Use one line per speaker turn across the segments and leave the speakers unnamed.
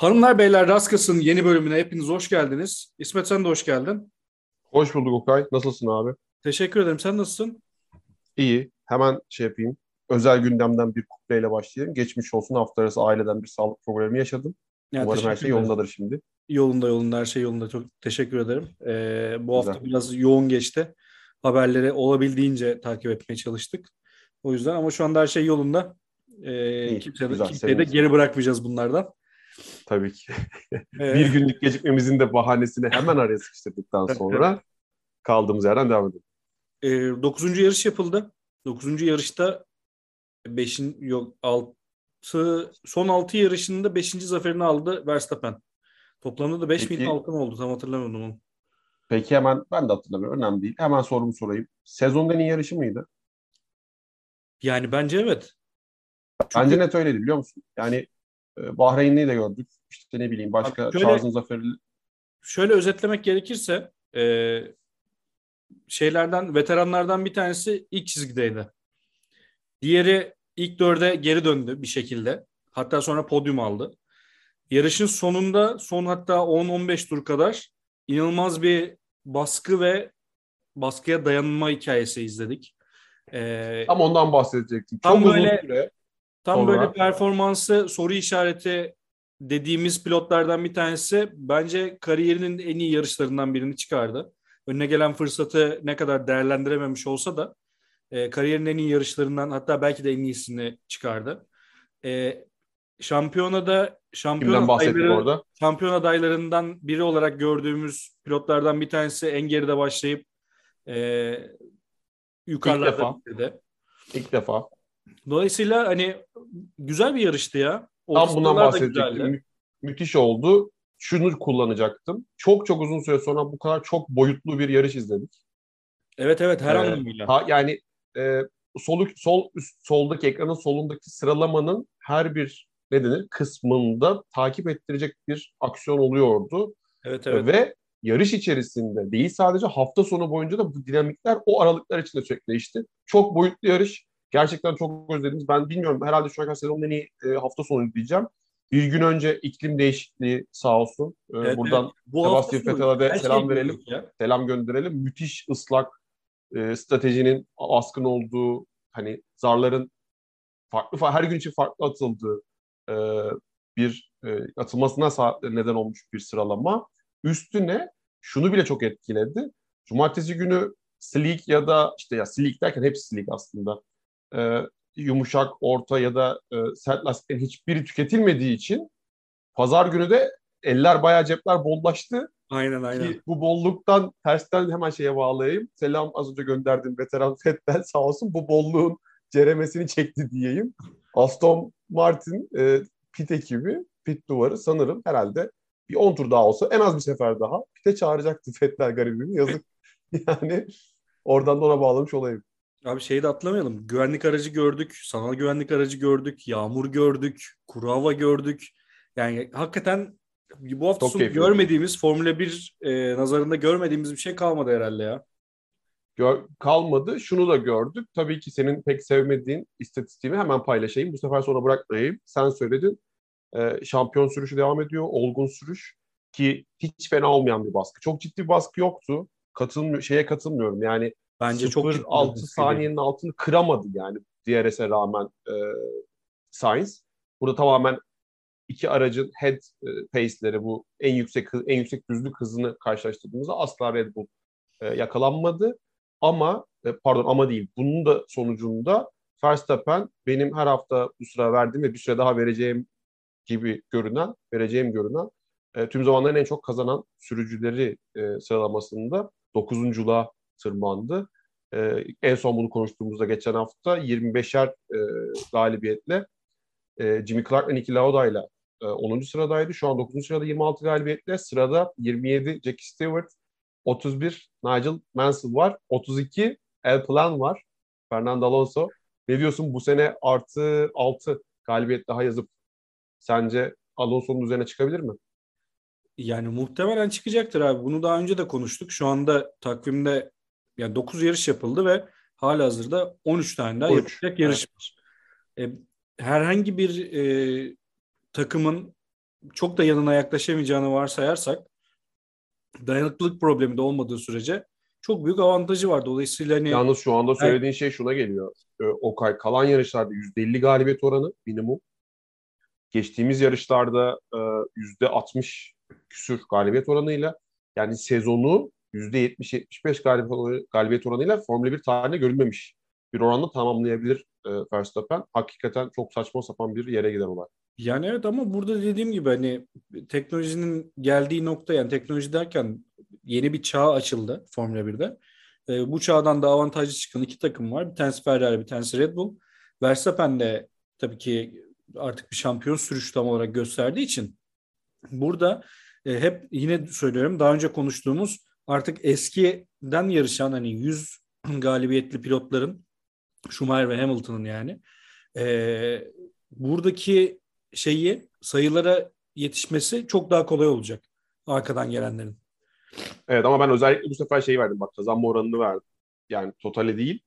Hanımlar beyler Raskas'ın yeni bölümüne hepiniz hoş geldiniz. İsmet sen de hoş geldin.
Hoş bulduk Okay. Nasılsın abi?
Teşekkür ederim. Sen nasılsın?
İyi. Hemen şey yapayım. Özel gündemden bir kutlayla başlayayım. Geçmiş olsun hafta arası aileden bir sağlık problemi yaşadım.
Yani
Umarım her şey yolundadır şimdi.
Yolunda yolunda her şey yolunda. Çok teşekkür ederim. Ee, bu hafta
Güzel.
biraz yoğun geçti. Haberleri olabildiğince takip etmeye çalıştık. O yüzden ama şu anda her şey yolunda. Ee,
İyi,
kimse,
güzel,
kimseyi de
sevindim.
geri bırakmayacağız bunlardan.
Tabii ki.
Ee,
bir günlük gecikmemizin de bahanesini hemen araya sıkıştırdıktan sonra kaldığımız yerden devam edelim.
E, 9. yarış yapıldı. 9. yarışta 5. yok 6 son 6 yarışında 5. zaferini aldı Verstappen. Toplamda da 5
Peki-
bin altın oldu. Tam hatırlamıyorum onu.
Peki hemen ben de hatırlamıyorum. Önemli değil. Hemen sorumu sorayım. Sezonun en iyi yarışı mıydı?
Yani bence evet.
Bence net öyleydi biliyor musun? Yani e, Bahreyn'i de gördük. İşte ne bileyim başka
Abi şöyle-
Charles'ın zaferi
Şöyle özetlemek gerekirse e, şeylerden veteranlardan bir tanesi ilk çizgideydi. Diğeri ilk dörde geri döndü bir şekilde. Hatta sonra podyum aldı. Yarışın sonunda son hatta 10-15 tur kadar inanılmaz bir baskı ve baskıya dayanma hikayesi izledik. E,
tam ondan bahsedecektim.
Tam
Çok
böyle-
süre
Tam
Sonra-
böyle performansı soru işareti dediğimiz pilotlardan bir tanesi bence kariyerinin en iyi yarışlarından birini çıkardı. Önüne gelen fırsatı ne kadar değerlendirememiş olsa da e, kariyerin en iyi yarışlarından hatta belki de en iyisini çıkardı. E, şampiyonada şampiyon
kimden
adayları-
orada?
şampiyon adaylarından biri olarak gördüğümüz pilotlardan bir tanesi en geride başlayıp e, yukarılarda
defa.
bitirdi.
İlk defa.
Dolayısıyla hani güzel bir yarıştı ya.
Tam bundan bahsedecektim. Mü- müthiş oldu. Şunu kullanacaktım. Çok çok uzun süre sonra bu kadar çok boyutlu bir yarış izledik.
Evet evet her
Ee,
anlamıyla.
Ha, yani e, sol, sol üst soldaki ekranın solundaki sıralamanın her bir ne denir kısmında takip ettirecek bir aksiyon oluyordu.
Evet evet.
Ve yarış içerisinde değil sadece hafta sonu boyunca da bu dinamikler o aralıklar içinde sürekli değişti. Çok boyutlu yarış. Gerçekten çok özlediniz. Ben bilmiyorum herhalde şu an kadar sezonun en iyi e, hafta sonu diyeceğim. Bir gün önce iklim değişikliği sağ olsun. E,
Evet,
buradan
evet. Bu
Sebastian de
her
selam
şeyi
verelim.
ya.
selam gönderelim. Müthiş ıslak e, stratejinin askın olduğu hani zarların farklı fa- her gün için farklı atıldığı e, bir e, atılmasına neden olmuş bir sıralama. Üstüne şunu bile çok etkiledi. Cumartesi günü slick ya da işte ya slick derken hepsi slick aslında. E, yumuşak, orta ya da e, sert lastiklerin hiçbiri tüketilmediği için pazar günü de eller bayağı cepler bollaştı.
Aynen aynen.
Ki bu bolluktan tersten hemen şeye bağlayayım. Selam az önce gönderdiğim veteran Fettel sağ olsun bu bolluğun ceremesini çekti diyeyim. Aston Martin e, pit ekibi, pit duvarı sanırım herhalde bir 10 tur daha olsa en az bir sefer daha pite çağıracaktı Fettel garibim. Yazık. yani oradan da ona bağlamış olayım.
Abi şeyi de atlamayalım. Güvenlik aracı gördük. Sanal güvenlik aracı gördük. Yağmur gördük. Kuru hava gördük. Yani hakikaten bu hafta
Çok
sonu
keyifli.
görmediğimiz Formula 1 e, nazarında görmediğimiz bir şey kalmadı herhalde ya.
Gör- kalmadı. Şunu da gördük. Tabii ki senin pek sevmediğin istatistiğimi hemen paylaşayım. Bu sefer sonra bırakmayayım. Sen söyledin. Ee, şampiyon sürüşü devam ediyor. Olgun sürüş ki hiç fena olmayan bir baskı. Çok ciddi bir baskı yoktu. Katılmıyor, şeye katılmıyorum. Yani
Bence çok ciddi bir
0-6
baskıydı.
saniyenin altını kıramadı yani DRS'e rağmen e, Sainz. Burada tamamen iki aracın head e, pace'leri bu en yüksek en yüksek düzlük hızını karşılaştırdığımızda asla Red Bull e, yakalanmadı. Ama e, pardon ama değil. Bunun da sonucunda Verstappen benim her hafta bu sıra verdiğim ve bir süre daha vereceğim gibi görünen, vereceğim görünen e, tüm zamanların en çok kazanan sürücüleri e, sıralamasında 9'unculuğa tırmandı. E, en son bunu konuştuğumuzda geçen hafta 25'er e, galibiyetle e, Jimmy Clark ve Niki Lauda'yla e, 10. sıradaydı. Şu an 9. sırada 26 galibiyetle. Sırada 27 Jackie Stewart, 31 Nigel Mansell var. 32 El Plan var. Fernando Alonso. Ne diyorsun bu sene artı 6 galibiyet daha yazıp sence Alonso'nun üzerine çıkabilir mi?
Yani muhtemelen çıkacaktır abi. Bunu daha önce de konuştuk. Şu anda takvimde yani 9 yarış yapıldı ve halihazırda 13 tane daha
13,
yapılacak yarış var. E, herhangi bir e, takımın çok da yanına yaklaşamayacağını varsayarsak dayanıklılık problemi de olmadığı sürece çok büyük avantajı var. Dolayısıyla hani
Yalnız şu anda söylediğin evet. şey şuna geliyor. Ee, Okay kalan yarışlarda %50 galibiyet oranı minimum. Geçtiğimiz yarışlarda %60 e, küsür galibiyet oranıyla yani sezonu %70-75 galibiyet, galibiyet oranıyla Formula 1 tarihinde görülmemiş bir oranla tamamlayabilir e, Verstappen. Hakikaten çok saçma sapan bir yere gider olay.
Yani evet ama burada dediğim gibi hani teknolojinin geldiği nokta yani teknoloji derken yeni bir çağ açıldı Formula 1'de. E, bu çağdan da avantajlı çıkan iki takım var. Bir tanesi Ferrari, bir tanesi Red Bull. Verstappen de tabii ki artık bir şampiyon sürüş tam olarak gösterdiği için burada e, hep yine söylüyorum daha önce konuştuğumuz artık eskiden yarışan hani 100 galibiyetli pilotların Schumacher ve Hamilton'ın yani e, buradaki şeyi sayılara yetişmesi çok daha kolay olacak arkadan gelenlerin.
Evet ama ben özellikle bu sefer şeyi verdim bak kazanma oranını verdim. Yani totali değil.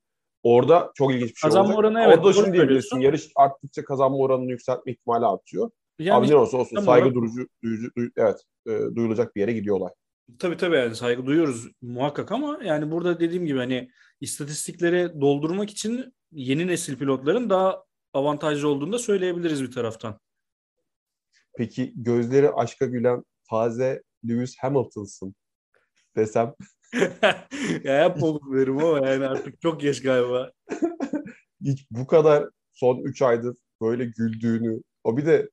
Orada çok ilginç bir şey kazanma olacak. Oranı, evet, Orada şunu diyebilirsin. Yarış arttıkça kazanma oranını yükseltme ihtimali artıyor. Yani, Abi ne olsa olsun saygı durucu, duyucu, duy, evet e, duyulacak bir yere gidiyor olay.
Tabii tabii yani saygı duyuyoruz muhakkak ama yani burada dediğim gibi hani istatistikleri doldurmak için yeni nesil pilotların daha avantajlı olduğunu da söyleyebiliriz bir taraftan.
Peki gözleri aşka gülen Faze Lewis Hamilton'sın desem.
ya yapma derim ama yani artık çok geç galiba.
Hiç bu kadar son 3 aydır böyle güldüğünü, o bir de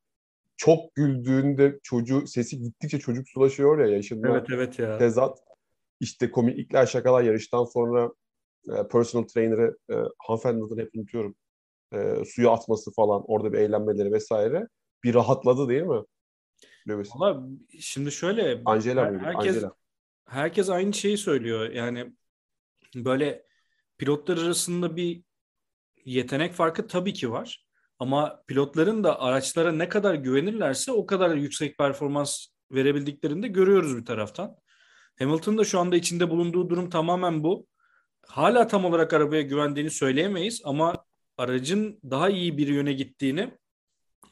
çok güldüğünde çocuğu sesi gittikçe çocuk sulaşıyor ya yaşında.
Evet evet ya.
Tezat. İşte komiklikler şakalar yarıştan sonra e, personal trainer'ı e, hanımefendi adını hep unutuyorum. E, suya atması falan orada bir eğlenmeleri vesaire. Bir rahatladı değil mi?
Lewis. Ama şimdi şöyle
Angela her,
herkes
Angela.
herkes aynı şeyi söylüyor. Yani böyle pilotlar arasında bir yetenek farkı tabii ki var. Ama pilotların da araçlara ne kadar güvenirlerse o kadar yüksek performans verebildiklerini de görüyoruz bir taraftan. Hamilton da şu anda içinde bulunduğu durum tamamen bu. Hala tam olarak arabaya güvendiğini söyleyemeyiz ama aracın daha iyi bir yöne gittiğini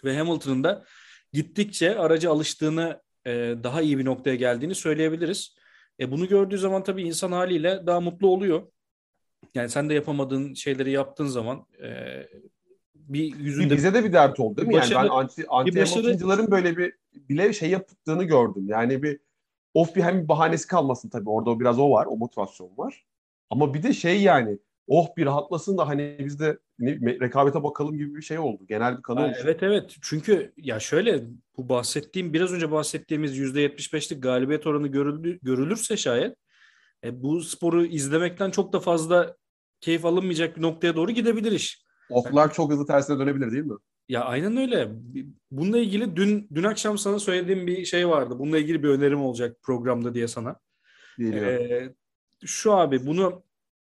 ve Hamilton'ın da gittikçe aracı alıştığını e, daha iyi bir noktaya geldiğini söyleyebiliriz. E, bunu gördüğü zaman tabii insan haliyle daha mutlu oluyor. Yani sen de yapamadığın şeyleri yaptığın zaman e,
bir yüzünde... Bize de bir dert oldu değil mi? Başarı, yani ben anti, anti başarı... böyle bir bile şey yaptığını gördüm. Yani bir of bir hem bir bahanesi kalmasın tabii. Orada biraz o var. O motivasyon var. Ama bir de şey yani oh bir rahatlasın da hani biz de ne, rekabete bakalım gibi bir şey oldu. Genel bir kanı olmuş.
Evet evet. Çünkü ya şöyle bu bahsettiğim biraz önce bahsettiğimiz %75'lik galibiyet oranı görüldü, görülürse şayet e, bu sporu izlemekten çok da fazla keyif alınmayacak bir noktaya doğru gidebilir iş.
Oklar çok hızlı tersine dönebilir değil mi?
Ya aynen öyle. Bununla ilgili dün dün akşam sana söylediğim bir şey vardı. Bununla ilgili bir önerim olacak programda diye sana. Ee, şu abi bunu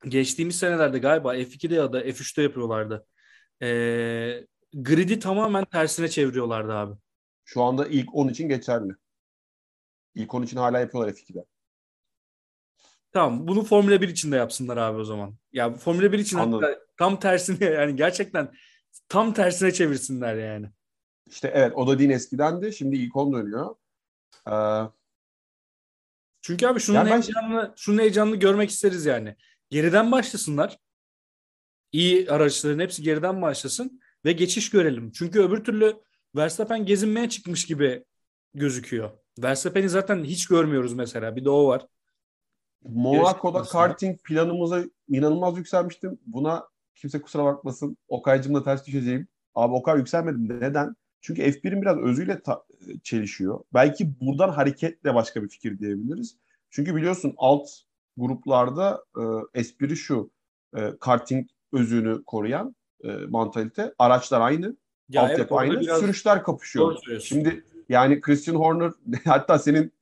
geçtiğimiz senelerde galiba F2'de ya da F3'te yapıyorlardı. Ee, grid'i tamamen tersine çeviriyorlardı abi.
Şu anda ilk 10 için geçerli. İlk 10 için hala yapıyorlar F2'de.
Tamam bunu Formula 1 için de yapsınlar abi o zaman. Ya Formula 1 için hatta tam tersine yani gerçekten tam tersine çevirsinler yani.
İşte evet o da din eskidendi. Şimdi ilk 10 dönüyor. Ee,
Çünkü abi şunun yani heyecanını, ben... şunun heyecanını görmek isteriz yani. Geriden başlasınlar. İyi araçların hepsi geriden başlasın ve geçiş görelim. Çünkü öbür türlü Verstappen gezinmeye çıkmış gibi gözüküyor. Verstappen'i zaten hiç görmüyoruz mesela. Bir de o var.
Monaco'da karting planımıza inanılmaz yükselmiştim. Buna kimse kusura bakmasın. Okay'cımla ters düşeceğim. Abi o kadar yükselmedim. Neden? Çünkü F1'in biraz özüyle ta- çelişiyor. Belki buradan hareketle başka bir fikir diyebiliriz. Çünkü biliyorsun alt gruplarda e, espri şu. E, karting özünü koruyan e, mantalite. Araçlar aynı. Ya altyapı evet, aynı. Sürüşler kapışıyor. Şimdi yani Christian Horner hatta senin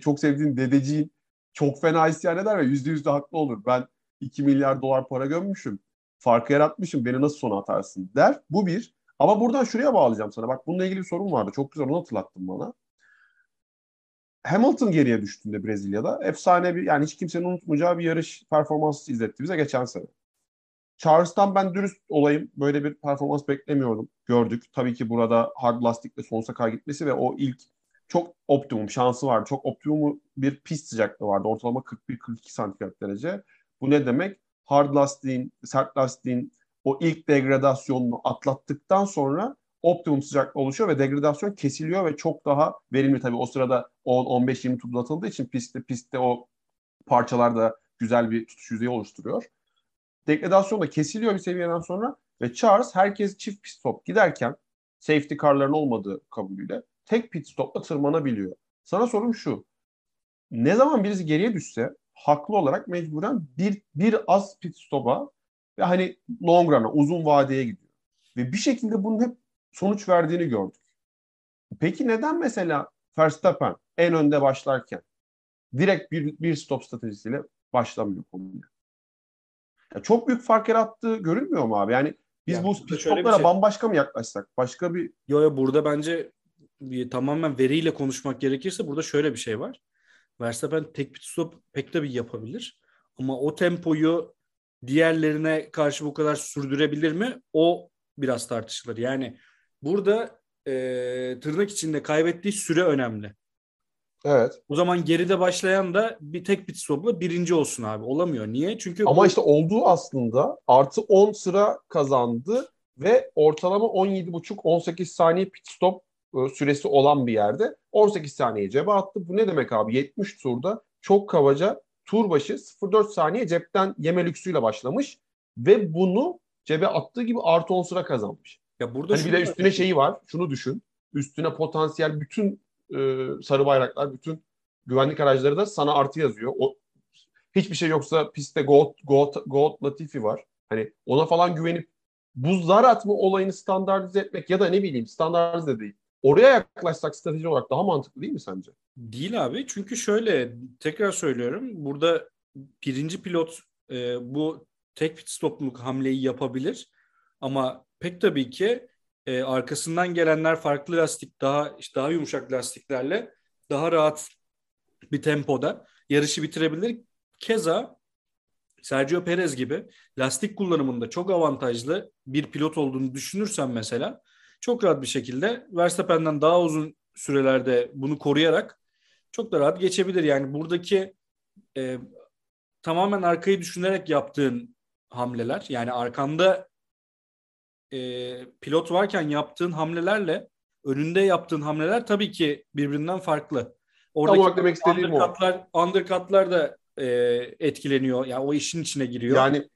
çok sevdiğin dedeciğin çok fena isyan eder ve yüzde yüz de haklı olur. Ben 2 milyar dolar para gömmüşüm. Farkı yaratmışım. Beni nasıl sona atarsın der. Bu bir. Ama buradan şuraya bağlayacağım sana. Bak bununla ilgili bir sorun vardı. Çok güzel onu hatırlattın bana. Hamilton geriye düştüğünde Brezilya'da efsane bir yani hiç kimsenin unutmayacağı bir yarış performansı izletti bize geçen sene. Charles'tan ben dürüst olayım. Böyle bir performans beklemiyordum. Gördük. Tabii ki burada hard lastikle sonsuza kadar gitmesi ve o ilk çok optimum şansı vardı. Çok optimum bir pist sıcaklığı vardı. Ortalama 41-42 santigrat derece. Bu ne demek? Hard lastiğin, sert lastiğin o ilk degradasyonunu atlattıktan sonra optimum sıcaklık oluşuyor ve degradasyon kesiliyor ve çok daha verimli tabii o sırada 10-15-20 tur atıldığı için pistte pistte o parçalar da güzel bir tutuş yüzeyi oluşturuyor. Degradasyon da kesiliyor bir seviyeden sonra ve Charles herkes çift pit stop giderken safety car'ların olmadığı kabulüyle tek pit stopla tırmanabiliyor. Sana sorum şu. Ne zaman birisi geriye düşse haklı olarak mecburen bir, bir az pit stop'a ve hani long run'a uzun vadeye gidiyor. Ve bir şekilde bunun hep sonuç verdiğini gördük. Peki neden mesela Verstappen en önde başlarken direkt bir, bir stop stratejisiyle başlamıyor konuya? Ya çok büyük fark yarattığı görünmüyor mu abi? Yani biz yani bu stoplara şey... bambaşka mı yaklaşsak? Başka bir...
Yo yo burada bence tamamen veriyle konuşmak gerekirse burada şöyle bir şey var. Verstappen tek pit stop pek tabii yapabilir. Ama o tempoyu diğerlerine karşı bu kadar sürdürebilir mi? O biraz tartışılır. Yani burada e, tırnak içinde kaybettiği süre önemli.
Evet.
O zaman geride başlayan da bir tek pit stopla birinci olsun abi. Olamıyor. Niye? Çünkü
Ama bu... işte olduğu aslında artı 10 sıra kazandı ve ortalama 17,5-18 saniye pit stop süresi olan bir yerde 18 saniye cebe attı. Bu ne demek abi? 70 turda çok kabaca tur başı 0,4 saniye cepten yeme lüksüyle başlamış ve bunu cebe attığı gibi artı 10 sıra kazanmış. Ya burada hani bir de üstüne şeyi var. Şunu düşün. Üstüne potansiyel bütün e, sarı bayraklar, bütün güvenlik araçları da sana artı yazıyor. O hiçbir şey yoksa pistte Goat, Goat, Goat Latifi var. Hani ona falan güvenip bu zar atma olayını standartize etmek ya da ne bileyim standartize değil. Oraya yaklaşsak strateji olarak daha mantıklı değil mi sence?
Değil abi. Çünkü şöyle tekrar söylüyorum. Burada birinci pilot e, bu tek pit stopluk hamleyi yapabilir. Ama pek tabii ki e, arkasından gelenler farklı lastik daha işte daha yumuşak lastiklerle daha rahat bir tempoda yarışı bitirebilir. Keza Sergio Perez gibi lastik kullanımında çok avantajlı bir pilot olduğunu düşünürsen mesela çok rahat bir şekilde Verstappen'den daha uzun sürelerde bunu koruyarak çok da rahat geçebilir. Yani buradaki e, tamamen arkayı düşünerek yaptığın hamleler yani arkanda e, pilot varken yaptığın hamlelerle önünde yaptığın hamleler tabii ki birbirinden farklı.
Oradaki Tam demek istediğim
undercutlar, o. Undercutlar da e, etkileniyor. Yani o işin içine giriyor.
Yani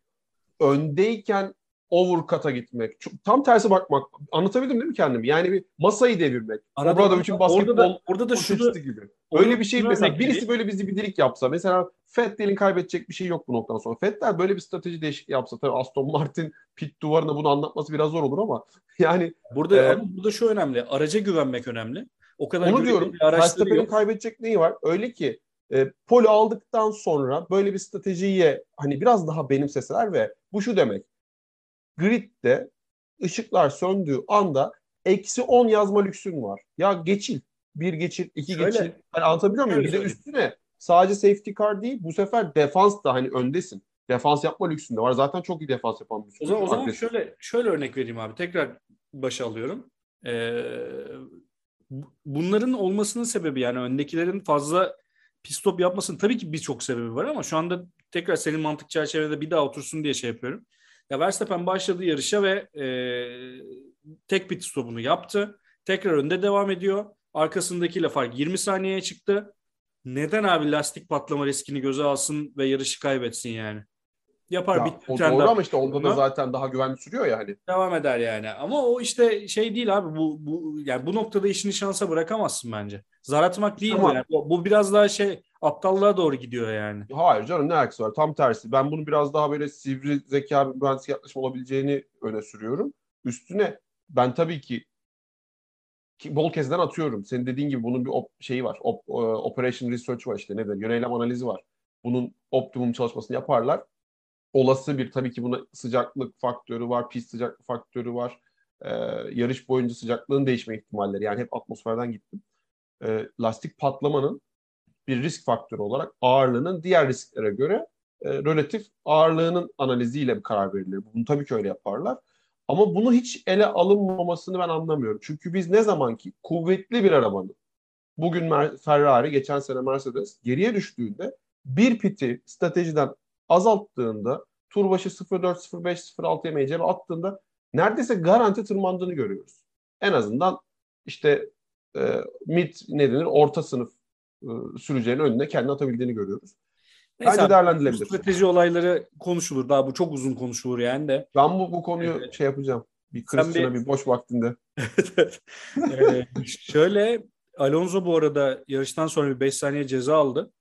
öndeyken overcut'a gitmek. Çok, tam tersi bakmak. Anlatabildim değil mi kendimi? Yani bir masayı devirmek. Arada, Obradovic'in basketbol orada da, orada da şunu, gibi. Öyle bir şey mesela birisi böyle bir zibidilik yapsa mesela Fettel'in kaybedecek bir şey yok bu noktadan sonra. Fettel böyle bir strateji değişik yapsa tabii Aston Martin pit duvarına bunu anlatması biraz zor olur ama yani
burada e, ama burada şu önemli. Araca güvenmek önemli. O kadar
onu diyorum. Verstappen'in kaybedecek neyi var? Öyle ki e, poli aldıktan sonra böyle bir stratejiye hani biraz daha benimseseler ve bu şu demek gridde ışıklar söndüğü anda eksi 10 yazma lüksün var. Ya geçil. Bir geçil, iki Şöyle, geçil. Hani anlatabiliyor muyum? Bir de üstüne sadece safety car değil bu sefer defans da hani öndesin. Defans yapma lüksün de var. Zaten çok iyi defans yapan bir
O zaman, o zaman şöyle, şöyle örnek vereyim abi. Tekrar başa alıyorum. Ee, bunların olmasının sebebi yani öndekilerin fazla pit stop yapmasının tabii ki birçok sebebi var ama şu anda tekrar senin mantık çerçevede bir daha otursun diye şey yapıyorum. Ya Verstappen başladı yarışa ve e, tek pit stopunu yaptı. Tekrar önde devam ediyor. Arkasındakiyle fark 20 saniyeye çıktı. Neden abi lastik patlama riskini göze alsın ve yarışı kaybetsin yani?
Yapar ya, bir o doğru ama işte onda da zaten daha güvenli sürüyor ya hani.
Devam eder yani. Ama o işte şey değil abi bu bu yani bu noktada işini şansa bırakamazsın bence. Zar atmak değil tamam. yani. Bu, bu biraz daha şey aptallığa doğru gidiyor yani.
Hayır canım ne alakası var? Tam tersi. Ben bunu biraz daha böyle sivri zeka bir mühendislik yaklaşım olabileceğini öne sürüyorum. Üstüne ben tabii ki, bol kezden atıyorum. Senin dediğin gibi bunun bir op- şeyi var. Op- e, operation research var işte ne der? Yöneylem analizi var. Bunun optimum çalışmasını yaparlar. Olası bir tabii ki buna sıcaklık faktörü var, pist sıcaklık faktörü var. Ee, yarış boyunca sıcaklığın değişme ihtimalleri. Yani hep atmosferden gittim. Ee, lastik patlamanın bir risk faktörü olarak ağırlığının diğer risklere göre e, relatif ağırlığının analiziyle bir karar verilir. Bunu tabii ki öyle yaparlar. Ama bunu hiç ele alınmamasını ben anlamıyorum. Çünkü biz ne zaman ki kuvvetli bir arabanın bugün Ferrari, geçen sene Mercedes geriye düştüğünde bir piti stratejiden azalttığında tur başı 0.4, 0.5, 0.6'ya meyceğe attığında neredeyse garanti tırmandığını görüyoruz. En azından işte e, mid ne denir orta sınıf e, sürücülerin önüne kendini atabildiğini görüyoruz. Neyse, Bence değerlendirilebilir.
Strateji olayları konuşulur. Daha bu çok uzun konuşulur yani de.
Ben bu, bu konuyu evet. şey yapacağım. Bir Christian'a bir... bir boş vaktinde.
ee, şöyle Alonso bu arada yarıştan sonra bir 5 saniye ceza aldı.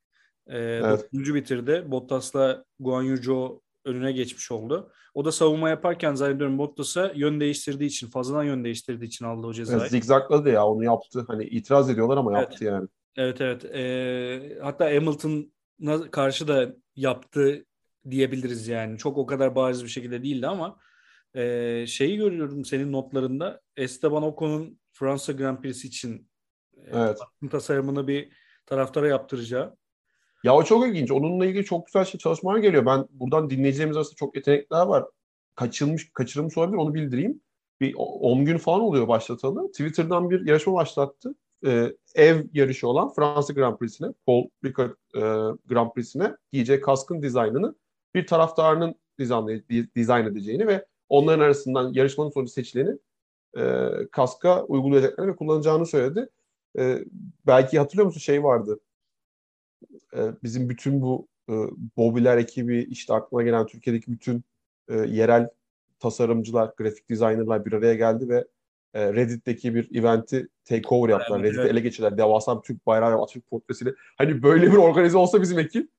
Ee, evet. bitirdi. Bottas'la Guan Yu önüne geçmiş oldu. O da savunma yaparken zannediyorum Bottas'a yön değiştirdiği için, fazladan yön değiştirdiği için aldı o cezayı. Evet,
zigzakladı ya onu yaptı. Hani itiraz ediyorlar ama evet. yaptı yani.
Evet evet. Ee, hatta Hamilton'a karşı da yaptı diyebiliriz yani. Çok o kadar bariz bir şekilde değildi ama e, şeyi görüyorum senin notlarında Esteban Ocon'un Fransa Grand Prix için evet. e, tasarımını bir taraftara yaptıracağı.
Ya o çok ilginç. Onunla ilgili çok güzel şey çalışmalar geliyor. Ben buradan dinleyicilerimiz arasında çok yetenekler var. Kaçılmış, kaçırılmış olabilir onu bildireyim. Bir 10 gün falan oluyor başlatalı. Twitter'dan bir yarışma başlattı. Ee, ev yarışı olan Fransa Grand Prix'sine, Paul Ricard e, Grand Prix'sine giyecek kaskın dizaynını bir taraftarının dizayn, dizayn edeceğini ve onların arasından yarışmanın sonucu seçileni e, kaska uygulayacaklarını ve kullanacağını söyledi. E, belki hatırlıyor musun şey vardı. E, bizim bütün bu e, Bobiler ekibi işte aklıma gelen Türkiye'deki bütün e, yerel tasarımcılar, grafik designerlar bir araya geldi ve e, Reddit'teki bir eventi takeover yaptılar. Evet, Reddit'i evet. ele geçirdiler. Devasa bir Türk bayrağı ve Atatürk portresiyle. Hani böyle bir organize olsa bizim ekip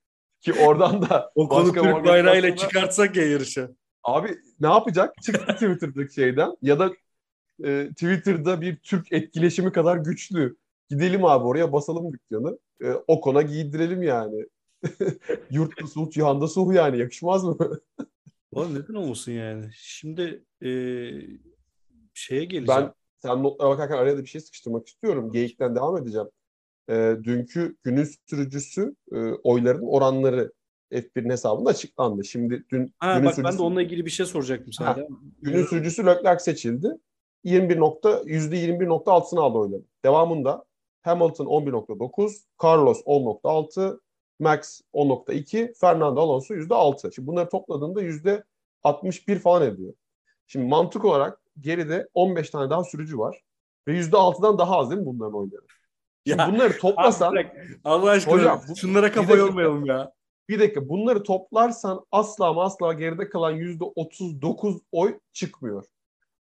ki oradan da
o konu Türk bayrağıyla çıkartsak ya yarışa.
Abi ne yapacak? Çıktı Twitter'daki şeyden ya da e, Twitter'da bir Türk etkileşimi kadar güçlü. Gidelim abi oraya basalım dükkanı. E, o kona giydirelim yani. Yurtta sulh, cihanda sulh yani. Yakışmaz mı?
Oğlum neden olmasın yani? Şimdi e, şeye geleceğim.
Ben sen notlara bakarken araya da bir şey sıkıştırmak istiyorum. Geyikten devam edeceğim. E, dünkü günün sürücüsü e, oyların oranları F1'in hesabında açıklandı. Şimdi dün
ha, günün bak sürücüsü... ben de onunla ilgili bir şey soracaktım sana.
Günün sürücüsü Leclerc seçildi. 21 nokta, %21.6'sını aldı oyları. Devamında Hamilton 11.9, Carlos 10.6, Max 10.2, Fernando Alonso %6. Şimdi bunları topladığında %61 falan ediyor. Şimdi mantık olarak geride 15 tane daha sürücü var. Ve %6'dan daha az değil mi bunların oyları? Şimdi ya, bunları toplasan...
Allah aşkına hocam, bu, şunlara kafa yormayalım ya.
Bir dakika bunları toplarsan asla ama asla geride kalan %39 oy çıkmıyor.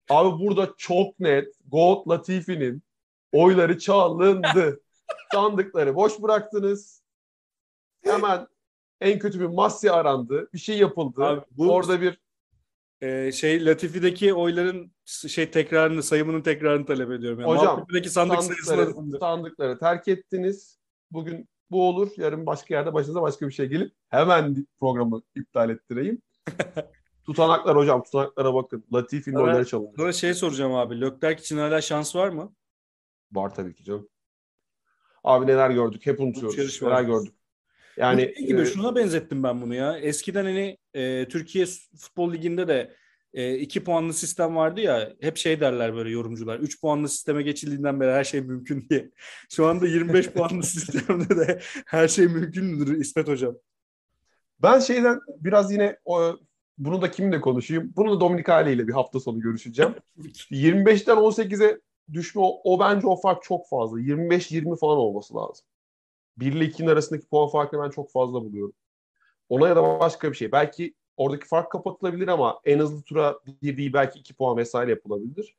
Abi burada çok net Gold Latifi'nin oyları çalındı. Sandıkları boş bıraktınız. Hemen en kötü bir masya arandı. Bir şey yapıldı. Abi, bu, Orada bir
e, şey Latifi'deki oyların şey tekrarını sayımının tekrarını talep ediyorum. Yani
Hocam sandık sandıkları, sandıkları terk ettiniz. Bugün bu olur. Yarın başka yerde başınıza başka bir şey gelip hemen programı iptal ettireyim. Tutanaklar hocam tutanaklara bakın. Latifi'nin evet. oyları çalındı.
Sonra şey soracağım abi. Leclerc için hala şans var mı?
Var tabii ki canım. Abi neler gördük hep unutuyoruz. Neler gördük.
Yani Bu gibi e, şuna benzettim ben bunu ya. Eskiden hani e, Türkiye Futbol Ligi'nde de e, iki puanlı sistem vardı ya. Hep şey derler böyle yorumcular. Üç puanlı sisteme geçildiğinden beri her şey mümkün diye. Şu anda 25 puanlı sistemde de her şey mümkün müdür İsmet Hocam?
Ben şeyden biraz yine o, bunu da kimle konuşayım? Bunu da Dominik Ali ile bir hafta sonu görüşeceğim. 25'ten 18'e düşme o, o bence o fark çok fazla. 25-20 falan olması lazım. 1 ile 2'nin arasındaki puan farkını ben çok fazla buluyorum. Ona ya da başka bir şey. Belki oradaki fark kapatılabilir ama en hızlı tura bir değil belki 2 puan vesaire yapılabilir.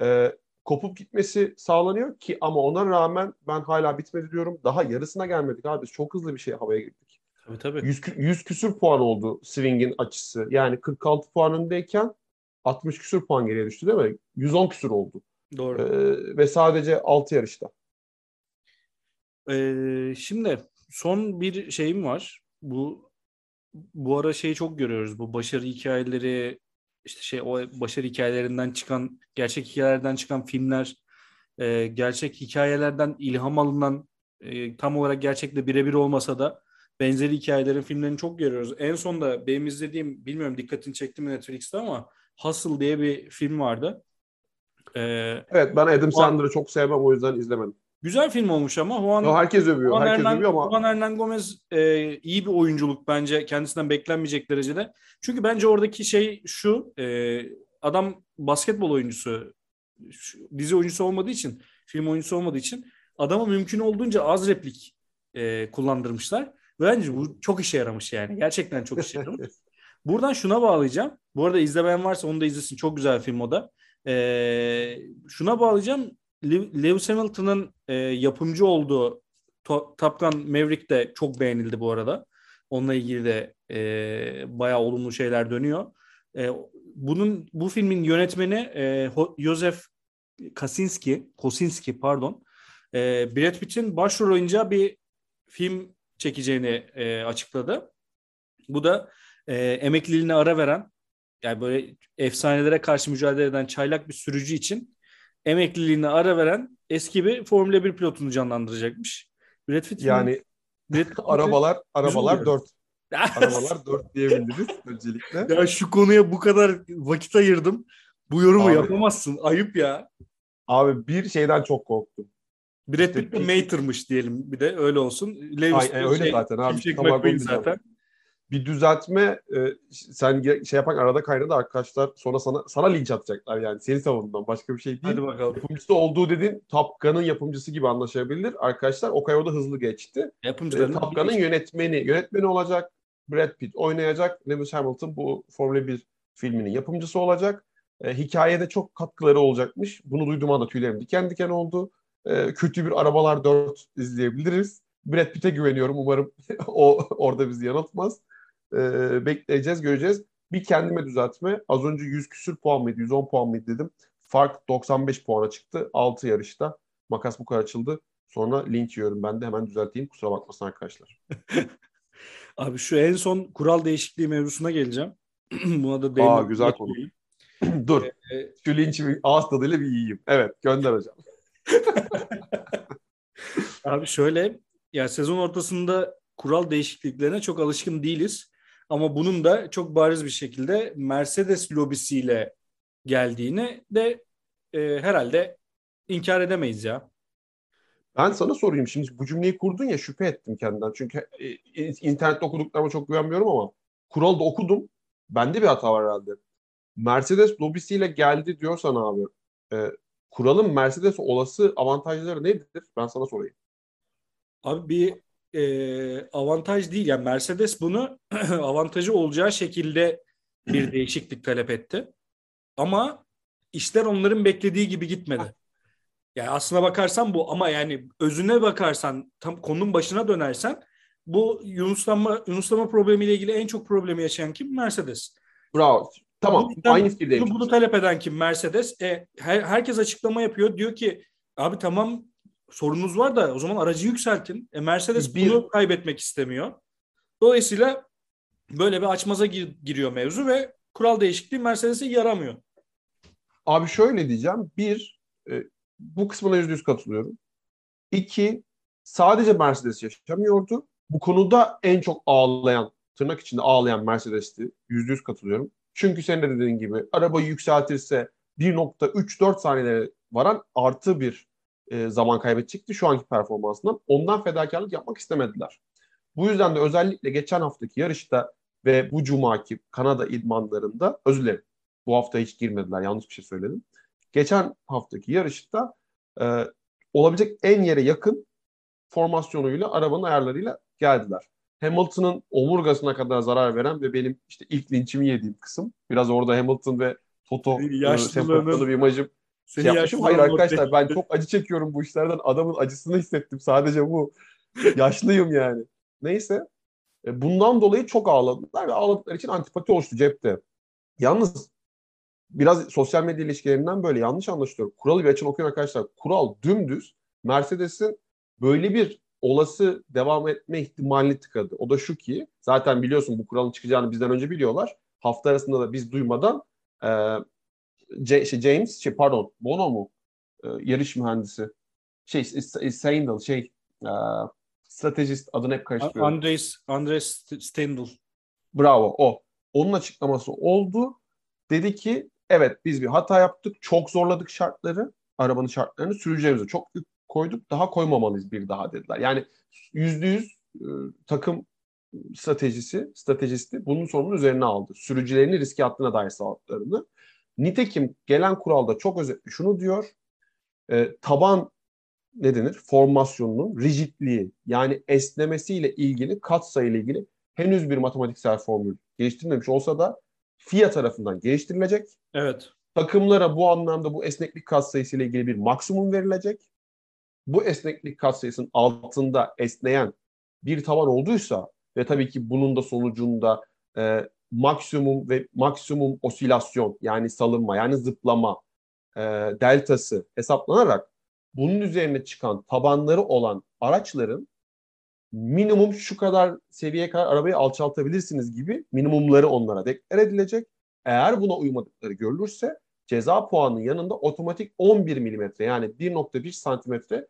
Ee, kopup gitmesi sağlanıyor ki ama ona rağmen ben hala bitmedi diyorum. Daha yarısına gelmedik abi. Çok hızlı bir şey havaya girdik.
Tabii tabii.
100, 100 küsür puan oldu swing'in açısı. Yani 46 puan öndeyken 60 küsür puan geriye düştü değil mi? 110 küsür oldu.
Doğru.
Ee, ve sadece 6 yarışta.
Ee, şimdi son bir şeyim var. Bu bu ara şeyi çok görüyoruz. Bu başarı hikayeleri işte şey o başarı hikayelerinden çıkan gerçek hikayelerden çıkan filmler e, gerçek hikayelerden ilham alınan e, tam olarak gerçekle birebir olmasa da benzeri hikayelerin filmlerini çok görüyoruz. En son da benim izlediğim bilmiyorum dikkatini çekti mi Netflix'te ama Hustle diye bir film vardı.
Ee, evet ben Adam Sandler'ı çok sevmem o yüzden izlemedim.
Güzel film olmuş ama Juan,
herkes övüyor. Juan herkes
Hernan,
övüyor ama
Juan Hernan Gomez e, iyi bir oyunculuk bence kendisinden beklenmeyecek derecede. Çünkü bence oradaki şey şu e, adam basketbol oyuncusu şu, dizi oyuncusu olmadığı için film oyuncusu olmadığı için adama mümkün olduğunca az replik e, kullandırmışlar. Bence bu çok işe yaramış yani. Gerçekten çok işe yaramış. Buradan şuna bağlayacağım. Bu arada izlemeyen varsa onu da izlesin. Çok güzel film o da. Ee, şuna bağlayacağım. Lewis Hamilton'ın e, yapımcı olduğu Top Gun Maverick de çok beğenildi bu arada. Onunla ilgili de e, bayağı olumlu şeyler dönüyor. E, bunun bu filmin yönetmeni e, Joseph Kaczynski, Kosinski pardon. E, Brad Pitt'in başrol oyuncağı bir film çekeceğini e, açıkladı. Bu da e, emekliliğine ara veren yani böyle efsanelere karşı mücadele eden çaylak bir sürücü için emekliliğine ara veren eski bir Formula 1 pilotunu canlandıracakmış.
Brad Pitt yani Brad Pitt arabalar arabalar 4. arabalar 4 diyebiliriz öncelikle.
Ya şu konuya bu kadar vakit ayırdım. Bu yorumu Abi, yapamazsın. Ayıp ya.
Abi bir şeyden çok korktum.
Brad Pitt de Mater'mış diyelim bir de öyle olsun.
Lewis Ay, öyle şey, zaten abi.
Tamam, zaten
bir düzeltme e, sen şey yapan arada kaynadı arkadaşlar sonra sana sana linç atacaklar yani seni savunduğundan başka bir şey değil.
Hadi bakalım.
Yapımcısı olduğu dedin Top Gun'ın yapımcısı gibi anlaşabilir. Arkadaşlar Okay orada hızlı geçti.
Yapımcıların
e, Top Gun'ın yönetmeni yönetmeni olacak. Brad Pitt oynayacak. Lewis Hamilton bu Formula 1 filminin yapımcısı olacak. E, hikayede çok katkıları olacakmış. Bunu duyduğum anda tüylerim diken diken oldu. E, kötü bir Arabalar 4 izleyebiliriz. Brad Pitt'e güveniyorum. Umarım o orada bizi yanıltmaz. Ee, bekleyeceğiz, göreceğiz. Bir kendime düzeltme. Az önce 100 küsür puan mıydı, 110 puan mıydı dedim. Fark 95 puana çıktı. 6 yarışta. Makas bu kadar açıldı. Sonra linç yiyorum ben de hemen düzelteyim. Kusura bakmasın arkadaşlar.
Abi şu en son kural değişikliği mevzusuna geleceğim. Buna da değinmek
Aa, güzel konu. Dur. Ee, şu linçi ağız tadıyla bir yiyeyim. Evet gönder hocam.
Abi şöyle ya sezon ortasında kural değişikliklerine çok alışkın değiliz. Ama bunun da çok bariz bir şekilde Mercedes lobisiyle geldiğini de e, herhalde inkar edemeyiz ya.
Ben sana sorayım şimdi bu cümleyi kurdun ya şüphe ettim kendimden. Çünkü e, internette okuduklarıma çok güvenmiyorum ama kuralı da okudum. Bende bir hata var herhalde. Mercedes lobisiyle geldi diyorsan abi e, kuralın Mercedes olası avantajları nedir? Ben sana sorayım.
Abi bir e, avantaj değil. Yani Mercedes bunu avantajı olacağı şekilde bir değişiklik talep etti. Ama işler onların beklediği gibi gitmedi. Yani aslına bakarsan bu ama yani özüne bakarsan tam konunun başına dönersen bu yunuslanma yunuslanma problemiyle ilgili en çok problemi yaşayan kim? Mercedes.
Bravo. Tamam.
Yüzden, aynı fikirdeyim. Bunu, bunu talep eden kim? Mercedes. E, her, herkes açıklama yapıyor. Diyor ki abi tamam sorunuz var da o zaman aracı yükseltin. E, Mercedes bir... bunu kaybetmek istemiyor. Dolayısıyla böyle bir açmaza gir, giriyor mevzu ve kural değişikliği Mercedes'e yaramıyor.
Abi şöyle diyeceğim. Bir, e, bu kısmına yüzde yüz katılıyorum. İki, sadece Mercedes yaşamıyordu. Bu konuda en çok ağlayan, tırnak içinde ağlayan Mercedes'ti. Yüzde yüz katılıyorum. Çünkü senin de dediğin gibi arabayı yükseltirse 1.34 saniyelere varan artı bir e, zaman kaybedecekti şu anki performansından. Ondan fedakarlık yapmak istemediler. Bu yüzden de özellikle geçen haftaki yarışta ve bu cumaki Kanada idmanlarında özür dilerim. Bu hafta hiç girmediler. Yanlış bir şey söyledim. Geçen haftaki yarışta e, olabilecek en yere yakın formasyonuyla arabanın ayarlarıyla geldiler. Hamilton'ın omurgasına kadar zarar veren ve benim işte ilk linçimi yediğim kısım. Biraz orada Hamilton ve Toto e, sempatikalı bir imajım seni şey yapmışım. Hayır arkadaşlar ben çok acı çekiyorum bu işlerden. Adamın acısını hissettim. Sadece bu. Yaşlıyım yani. Neyse. E, bundan dolayı çok ağladılar ve ağladıkları için antipati oluştu cepte. Yalnız biraz sosyal medya ilişkilerinden böyle yanlış anlaşılıyor. Kuralı bir açın okuyun arkadaşlar. Kural dümdüz Mercedes'in böyle bir olası devam etme ihtimalini tıkadı. O da şu ki zaten biliyorsun bu kuralın çıkacağını bizden önce biliyorlar. Hafta arasında da biz duymadan e, C, şey James, şey pardon, Bono mu? E, yarış mühendisi. Şey, Sandal, şey, e, stratejist adını hep karıştırıyorum.
Andres, Andres Stendhal.
Bravo o. Onun açıklaması oldu. Dedi ki evet biz bir hata yaptık. Çok zorladık şartları. Arabanın şartlarını sürücülerimize çok yük koyduk. Daha koymamalıyız bir daha dediler. Yani yüzde yüz e, takım stratejisi, stratejisti bunun sorumluluğunu üzerine aldı. Sürücülerini riske attığına dair sağlıklarını. Nitekim gelen kuralda çok özetli şunu diyor. E, taban ne denir? Formasyonunun rigidliği yani esnemesiyle ilgili katsayıyla ilgili henüz bir matematiksel formül geliştirilmemiş olsa da FIA tarafından geliştirilecek.
Evet.
Takımlara bu anlamda bu esneklik katsayısı ile ilgili bir maksimum verilecek. Bu esneklik katsayısının altında esneyen bir taban olduysa ve tabii ki bunun da sonucunda e, maksimum ve maksimum osilasyon yani salınma yani zıplama e, deltası hesaplanarak bunun üzerine çıkan tabanları olan araçların minimum şu kadar seviyeye kadar arabayı alçaltabilirsiniz gibi minimumları onlara deklar edilecek. Eğer buna uymadıkları görülürse ceza puanının yanında otomatik 11 milimetre yani 1.1 santimetre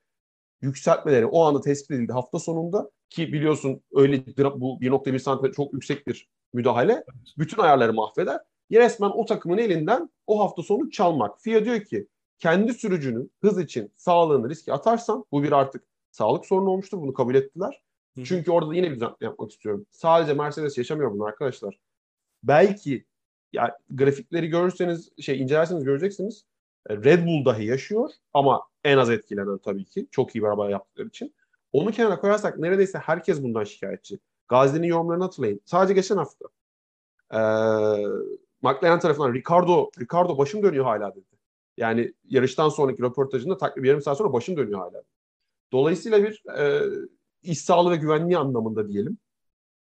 yükseltmeleri o anda tespit edildi hafta sonunda ki biliyorsun öyle bu 1.1 santimetre çok yüksek bir müdahale bütün ayarları mahveder. Resmen o takımın elinden o hafta sonu çalmak. FIA diyor ki kendi sürücünün hız için sağlığını riske atarsan bu bir artık sağlık sorunu olmuştur. Bunu kabul ettiler. Hı. Çünkü orada da yine bir düzeltme yapmak istiyorum. Sadece Mercedes yaşamıyor bunu arkadaşlar. Belki yani grafikleri görürseniz şey incelerseniz göreceksiniz. Red Bull dahi yaşıyor ama en az etkilenen tabii ki. Çok iyi bir araba yaptıkları için. Onu kenara koyarsak neredeyse herkes bundan şikayetçi. Gazi'nin yorumlarını hatırlayın. Sadece geçen hafta. Ee, McLaren tarafından Ricardo, Ricardo başım dönüyor hala dedi. Yani yarıştan sonraki röportajında takribi yarım saat sonra başım dönüyor hala. Dolayısıyla bir e, iş sağlığı ve güvenliği anlamında diyelim.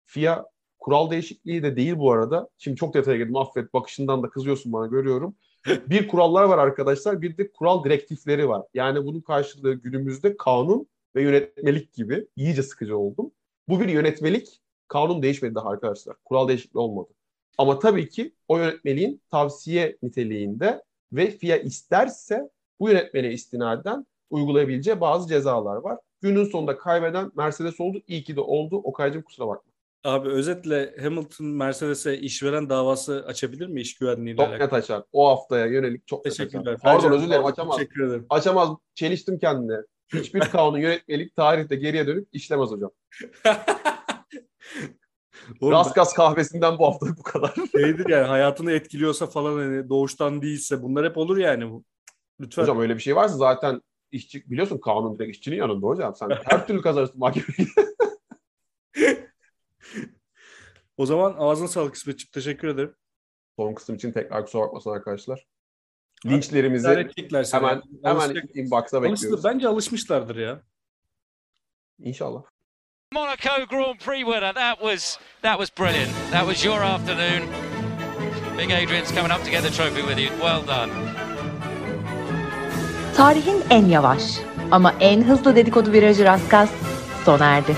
FIA kural değişikliği de değil bu arada. Şimdi çok detaya girdim affet bakışından da kızıyorsun bana görüyorum. bir kurallar var arkadaşlar bir de kural direktifleri var. Yani bunun karşılığı günümüzde kanun ve yönetmelik gibi iyice sıkıcı oldum. Bu bir yönetmelik kanun değişmedi daha arkadaşlar. Kural değişikliği olmadı. Ama tabii ki o yönetmeliğin tavsiye niteliğinde ve FIA isterse bu yönetmeliğe istinaden uygulayabileceği bazı cezalar var. Günün sonunda kaybeden Mercedes oldu. İyi ki de oldu. Okay'cım kusura bakma.
Abi özetle Hamilton Mercedes'e işveren davası açabilir mi iş güvenliğiyle
çok alakalı? Çok net açar. O haftaya yönelik çok
Teşekkürler.
net açar. Pardon özür dilerim açamaz. Teşekkür ederim. Açamaz. Çeliştim kendine. Hiçbir kanun yönetmelik tarihte geriye dönüp işlemez hocam. Oğlum, Raskas kahvesinden bu hafta bu kadar.
Şeydir yani hayatını etkiliyorsa falan hani doğuştan değilse bunlar hep olur yani. bu.
Lütfen. Hocam öyle bir şey varsa zaten işçi biliyorsun kanun direkt işçinin yanında hocam. Sen her türlü kazanırsın mahkemeyi.
o zaman ağzına sağlık İsmet'ciğim. Teşekkür ederim.
Son kısım için tekrar kusura bakmasın arkadaşlar. Linçlerimizi hemen hemen inbox'a bekliyoruz.
Bence alışmışlardır ya.
İnşallah.
Monaco Grand Prix winner. That was that was brilliant. That was your afternoon. Big Adrian's coming up to get the trophy with you. Well done.
Tarihin en yavaş ama en hızlı dedikodu virajı Raskas sona erdi.